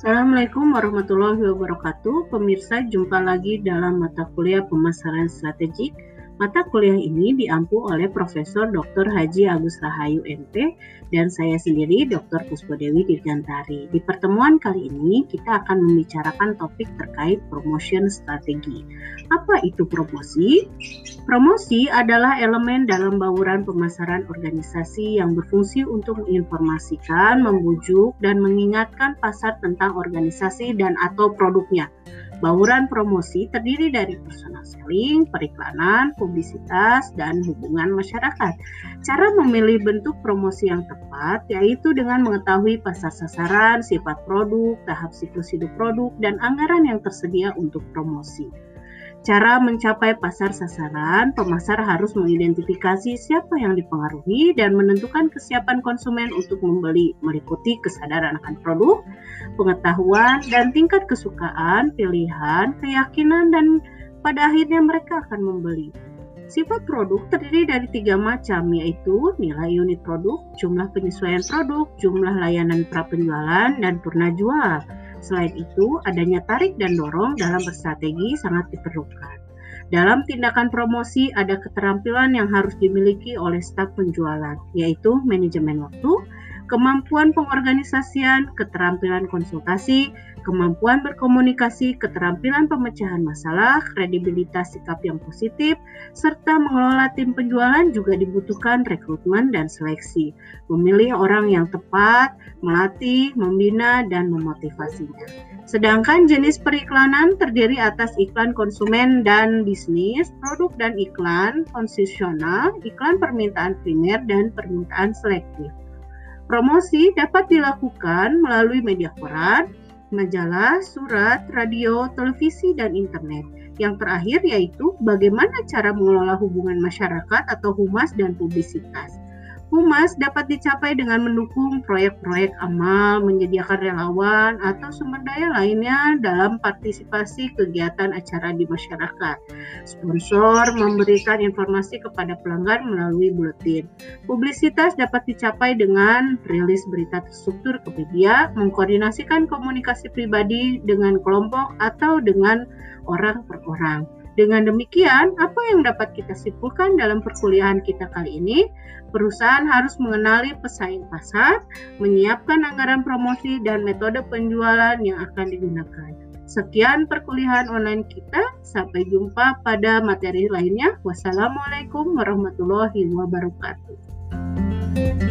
Assalamualaikum warahmatullahi wabarakatuh. Pemirsa, jumpa lagi dalam mata kuliah pemasaran strategik Mata kuliah ini diampu oleh Profesor Dr. Haji Agus Rahayu MP dan saya sendiri Dr. Puspo Dewi Dirgantari. Di pertemuan kali ini kita akan membicarakan topik terkait promotion strategi. Apa itu promosi? Promosi adalah elemen dalam bauran pemasaran organisasi yang berfungsi untuk menginformasikan, membujuk, dan mengingatkan pasar tentang organisasi dan atau produknya Bauran promosi terdiri dari personal selling, periklanan, publisitas, dan hubungan masyarakat. Cara memilih bentuk promosi yang tepat yaitu dengan mengetahui pasar sasaran, sifat produk, tahap siklus hidup produk, dan anggaran yang tersedia untuk promosi. Cara mencapai pasar sasaran, pemasar harus mengidentifikasi siapa yang dipengaruhi dan menentukan kesiapan konsumen untuk membeli, meliputi kesadaran akan produk, pengetahuan, dan tingkat kesukaan, pilihan, keyakinan, dan pada akhirnya mereka akan membeli. Sifat produk terdiri dari tiga macam, yaitu nilai unit produk, jumlah penyesuaian produk, jumlah layanan pra-penjualan, dan purna jual. Selain itu, adanya tarik dan dorong dalam berstrategi sangat diperlukan. Dalam tindakan promosi ada keterampilan yang harus dimiliki oleh staf penjualan, yaitu manajemen waktu, kemampuan pengorganisasian, keterampilan konsultasi, kemampuan berkomunikasi, keterampilan pemecahan masalah, kredibilitas sikap yang positif, serta mengelola tim penjualan juga dibutuhkan rekrutmen dan seleksi. Memilih orang yang tepat, melatih, membina, dan memotivasinya. Sedangkan jenis periklanan terdiri atas iklan konsumen dan bisnis, produk dan iklan konsesional, iklan permintaan primer, dan permintaan selektif. Promosi dapat dilakukan melalui media koran, majalah, surat, radio, televisi, dan internet. Yang terakhir yaitu bagaimana cara mengelola hubungan masyarakat atau humas dan publisitas. Humas dapat dicapai dengan mendukung proyek-proyek amal, menyediakan relawan, atau sumber daya lainnya dalam partisipasi kegiatan acara di masyarakat. Sponsor memberikan informasi kepada pelanggan melalui buletin. Publisitas dapat dicapai dengan rilis berita terstruktur ke media, mengkoordinasikan komunikasi pribadi dengan kelompok atau dengan orang per orang. Dengan demikian, apa yang dapat kita simpulkan dalam perkuliahan kita kali ini? Perusahaan harus mengenali pesaing pasar, menyiapkan anggaran promosi dan metode penjualan yang akan digunakan. Sekian perkuliahan online kita. Sampai jumpa pada materi lainnya. Wassalamualaikum warahmatullahi wabarakatuh.